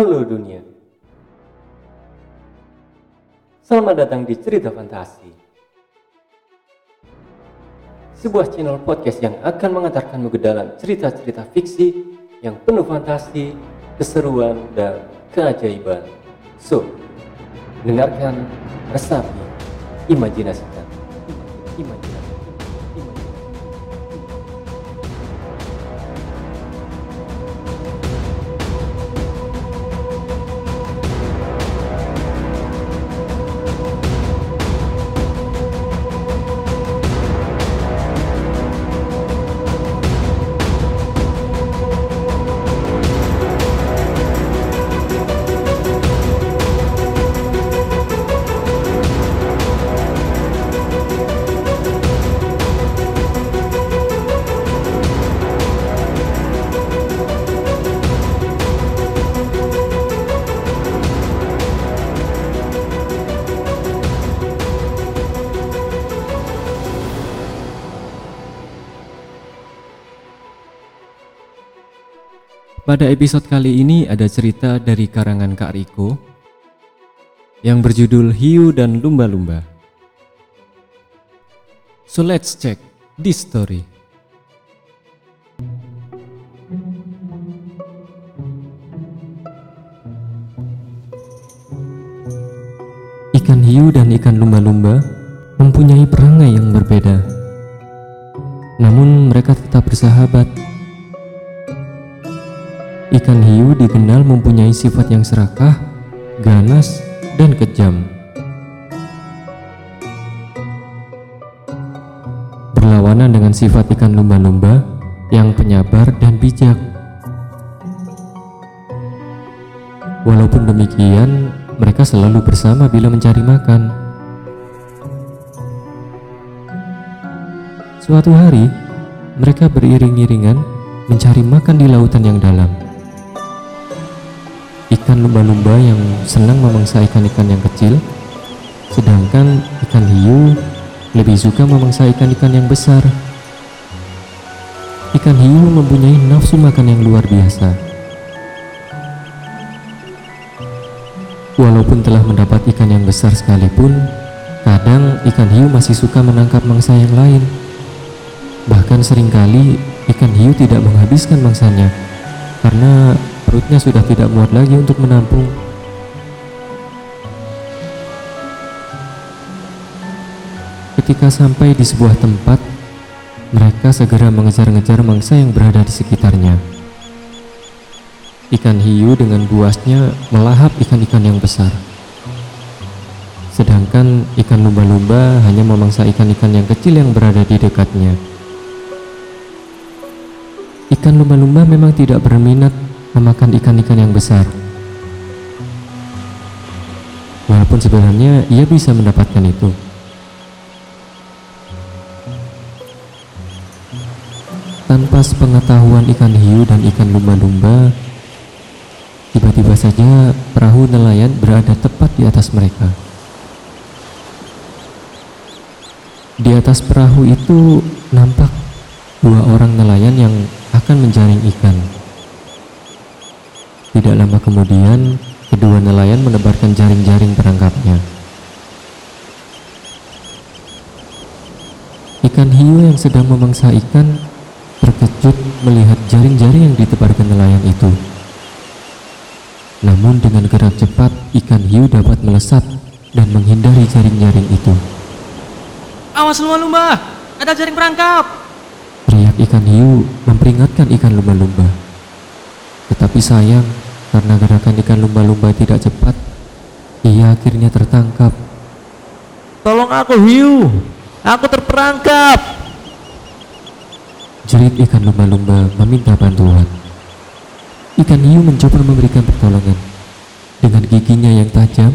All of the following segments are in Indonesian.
Halo dunia. Selamat datang di Cerita Fantasi. Sebuah channel podcast yang akan mengantarkanmu ke dalam cerita-cerita fiksi yang penuh fantasi, keseruan, dan keajaiban. So, dengarkan, resapi, imajinasikan. Imajinasikan. Pada episode kali ini ada cerita dari karangan Kak Riko yang berjudul Hiu dan Lumba-Lumba. So let's check this story. Ikan hiu dan ikan lumba-lumba mempunyai perangai yang berbeda. Namun mereka tetap bersahabat. Ikan hiu dikenal mempunyai sifat yang serakah, ganas, dan kejam. Berlawanan dengan sifat ikan lumba-lumba yang penyabar dan bijak. Walaupun demikian, mereka selalu bersama bila mencari makan. Suatu hari, mereka beriring-iringan mencari makan di lautan yang dalam. Ikan lumba-lumba yang senang memangsa ikan-ikan yang kecil, sedangkan ikan hiu lebih suka memangsa ikan-ikan yang besar. Ikan hiu mempunyai nafsu makan yang luar biasa. Walaupun telah mendapat ikan yang besar sekalipun, kadang ikan hiu masih suka menangkap mangsa yang lain. Bahkan sering kali ikan hiu tidak menghabiskan mangsanya karena perutnya sudah tidak muat lagi untuk menampung. Ketika sampai di sebuah tempat, mereka segera mengejar-ngejar mangsa yang berada di sekitarnya. Ikan hiu dengan buasnya melahap ikan-ikan yang besar. Sedangkan ikan lumba-lumba hanya memangsa ikan-ikan yang kecil yang berada di dekatnya. Ikan lumba-lumba memang tidak berminat memakan ikan-ikan yang besar. Walaupun sebenarnya ia bisa mendapatkan itu. Tanpa sepengetahuan ikan hiu dan ikan lumba-lumba, tiba-tiba saja perahu nelayan berada tepat di atas mereka. Di atas perahu itu nampak dua orang nelayan yang akan menjaring ikan. Tidak lama kemudian, kedua nelayan menebarkan jaring-jaring perangkapnya. Ikan hiu yang sedang memangsa ikan terkejut melihat jaring-jaring yang ditebarkan nelayan itu. Namun dengan gerak cepat, ikan hiu dapat melesat dan menghindari jaring-jaring itu. Awas lumba-lumba, ada jaring perangkap. Teriak ikan hiu memperingatkan ikan lumba-lumba. Tetapi sayang, karena gerakan ikan lumba-lumba tidak cepat, ia akhirnya tertangkap. Tolong aku hiu, aku terperangkap. Jerit ikan lumba-lumba meminta bantuan. Ikan hiu mencoba memberikan pertolongan. Dengan giginya yang tajam,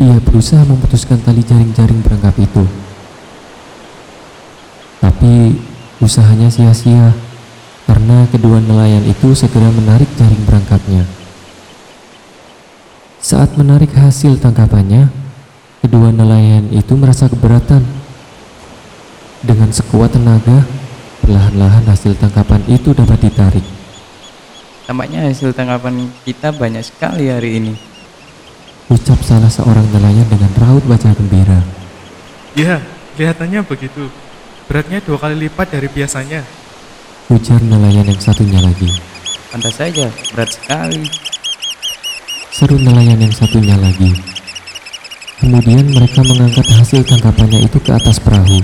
ia berusaha memutuskan tali jaring-jaring perangkap itu. Tapi usahanya sia-sia karena kedua nelayan itu segera menarik jaring perangkapnya. Saat menarik hasil tangkapannya, kedua nelayan itu merasa keberatan. Dengan sekuat tenaga, perlahan-lahan hasil tangkapan itu dapat ditarik. Tampaknya hasil tangkapan kita banyak sekali hari ini. Ucap salah seorang nelayan dengan raut wajah gembira. Ya, kelihatannya begitu. Beratnya dua kali lipat dari biasanya. Ujar nelayan yang satunya lagi. Pantas saja, berat sekali. Seru nelayan yang satunya lagi. Kemudian mereka mengangkat hasil tangkapannya itu ke atas perahu.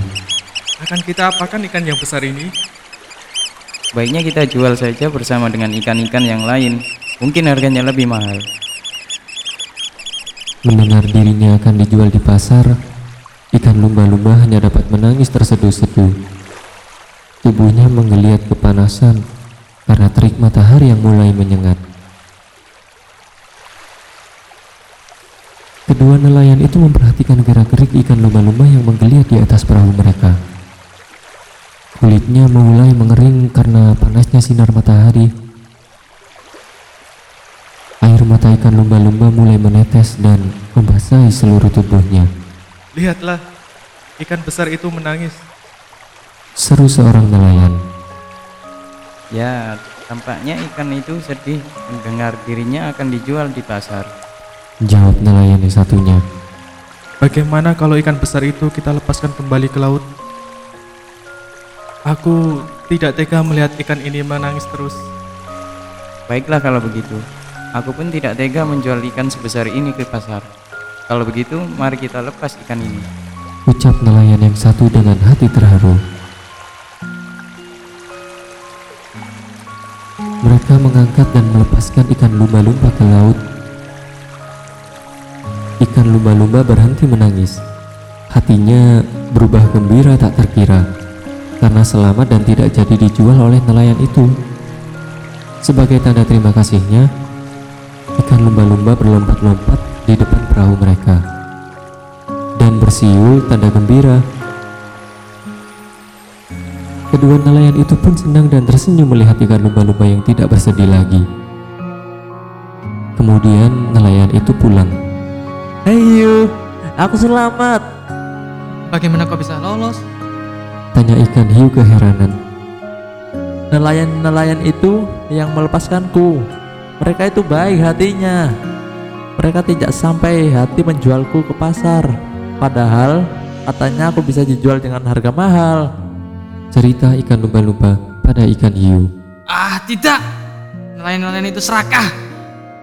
Akan kita apakan ikan yang besar ini? Baiknya kita jual saja bersama dengan ikan-ikan yang lain. Mungkin harganya lebih mahal. Mendengar dirinya akan dijual di pasar, ikan lumba-lumba hanya dapat menangis terseduh-seduh. Tubuhnya menggeliat kepanasan karena terik matahari yang mulai menyengat. Kedua nelayan itu memperhatikan gerak-gerik ikan lumba-lumba yang menggeliat di atas perahu mereka. Kulitnya mulai mengering karena panasnya sinar matahari. Air mata ikan lumba-lumba mulai menetes dan membasahi seluruh tubuhnya. Lihatlah, ikan besar itu menangis. Seru seorang nelayan. Ya, tampaknya ikan itu sedih mendengar dirinya akan dijual di pasar. Jawab nelayan yang satunya. Bagaimana kalau ikan besar itu kita lepaskan kembali ke laut? Aku tidak tega melihat ikan ini menangis terus. Baiklah kalau begitu. Aku pun tidak tega menjual ikan sebesar ini ke pasar. Kalau begitu, mari kita lepas ikan ini. Ucap nelayan yang satu dengan hati terharu. Mereka mengangkat dan melepaskan ikan lumba-lumba ke laut. Ikan lumba-lumba berhenti menangis. Hatinya berubah gembira tak terkira karena selamat dan tidak jadi dijual oleh nelayan itu. Sebagai tanda terima kasihnya, ikan lumba-lumba berlompat-lompat di depan perahu mereka dan bersiul tanda gembira. Kedua nelayan itu pun senang dan tersenyum melihat ikan lumba-lumba yang tidak bersedih lagi. Kemudian nelayan itu pulang. Hiu, aku selamat. Bagaimana kau bisa lolos? Tanya ikan hiu keheranan. Nelayan-nelayan itu yang melepaskanku. Mereka itu baik hatinya. Mereka tidak sampai hati menjualku ke pasar. Padahal katanya aku bisa dijual dengan harga mahal. Cerita ikan lumba-lumba pada ikan hiu. Ah, tidak. Nelayan-nelayan itu serakah.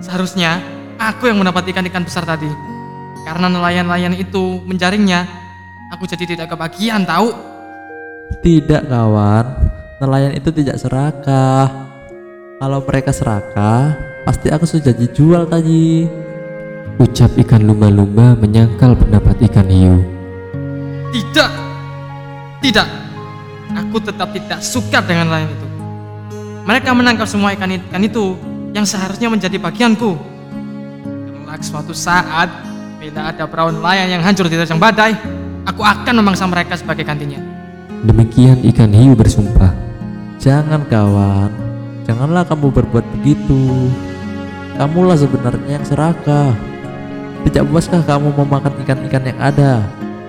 Seharusnya aku yang mendapat ikan-ikan besar tadi. Karena nelayan-nelayan itu menjaringnya, aku jadi tidak kebagian tahu. Tidak kawan, nelayan itu tidak serakah. Kalau mereka serakah, pasti aku sudah dijual tadi. Ucap ikan lumba-lumba menyangkal pendapat ikan hiu. Tidak. Tidak. Aku tetap tidak suka dengan nelayan itu. Mereka menangkap semua ikan-ikan itu yang seharusnya menjadi bagianku. Kelak suatu saat, bila ada perahu nelayan yang hancur di terjang badai, aku akan memangsa mereka sebagai gantinya. Demikian ikan hiu bersumpah. Jangan kawan, janganlah kamu berbuat begitu. Kamulah sebenarnya yang serakah. Tidak puaskah kamu memakan ikan-ikan yang ada?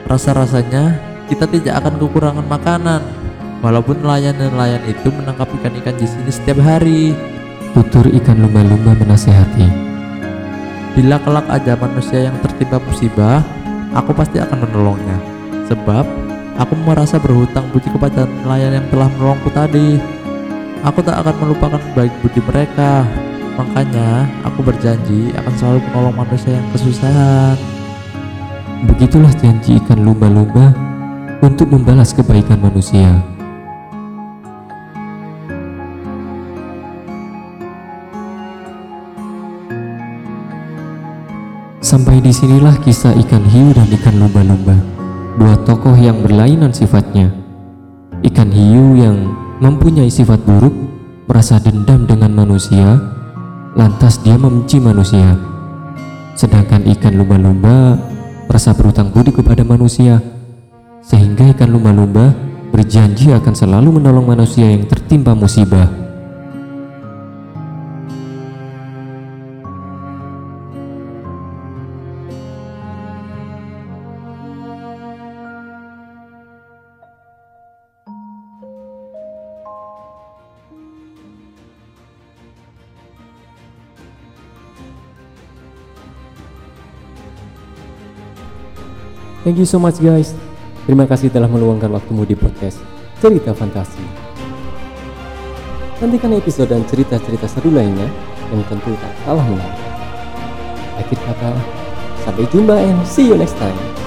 Rasa-rasanya kita tidak akan kekurangan makanan. Walaupun nelayan-nelayan itu menangkap ikan-ikan di sini setiap hari. Tutur ikan lumba-lumba menasehati. Bila kelak ada manusia yang tertimpa musibah, aku pasti akan menolongnya. Sebab aku merasa berhutang budi kepada nelayan yang telah menolongku tadi. Aku tak akan melupakan baik budi mereka. Makanya aku berjanji akan selalu menolong manusia yang kesusahan. Begitulah janji ikan lumba-lumba untuk membalas kebaikan manusia. Sampai di sinilah kisah ikan hiu dan ikan lumba-lumba, dua tokoh yang berlainan sifatnya. Ikan hiu yang mempunyai sifat buruk, merasa dendam dengan manusia, lantas dia membenci manusia. Sedangkan ikan lumba-lumba merasa berutang budi kepada manusia, sehingga ikan lumba-lumba berjanji akan selalu menolong manusia yang tertimpa musibah. Thank you so much guys. Terima kasih telah meluangkan waktumu di podcast Cerita Fantasi. Nantikan episode dan cerita-cerita seru lainnya yang tentu tak kalah menarik. Akhir kata, sampai jumpa and see you next time.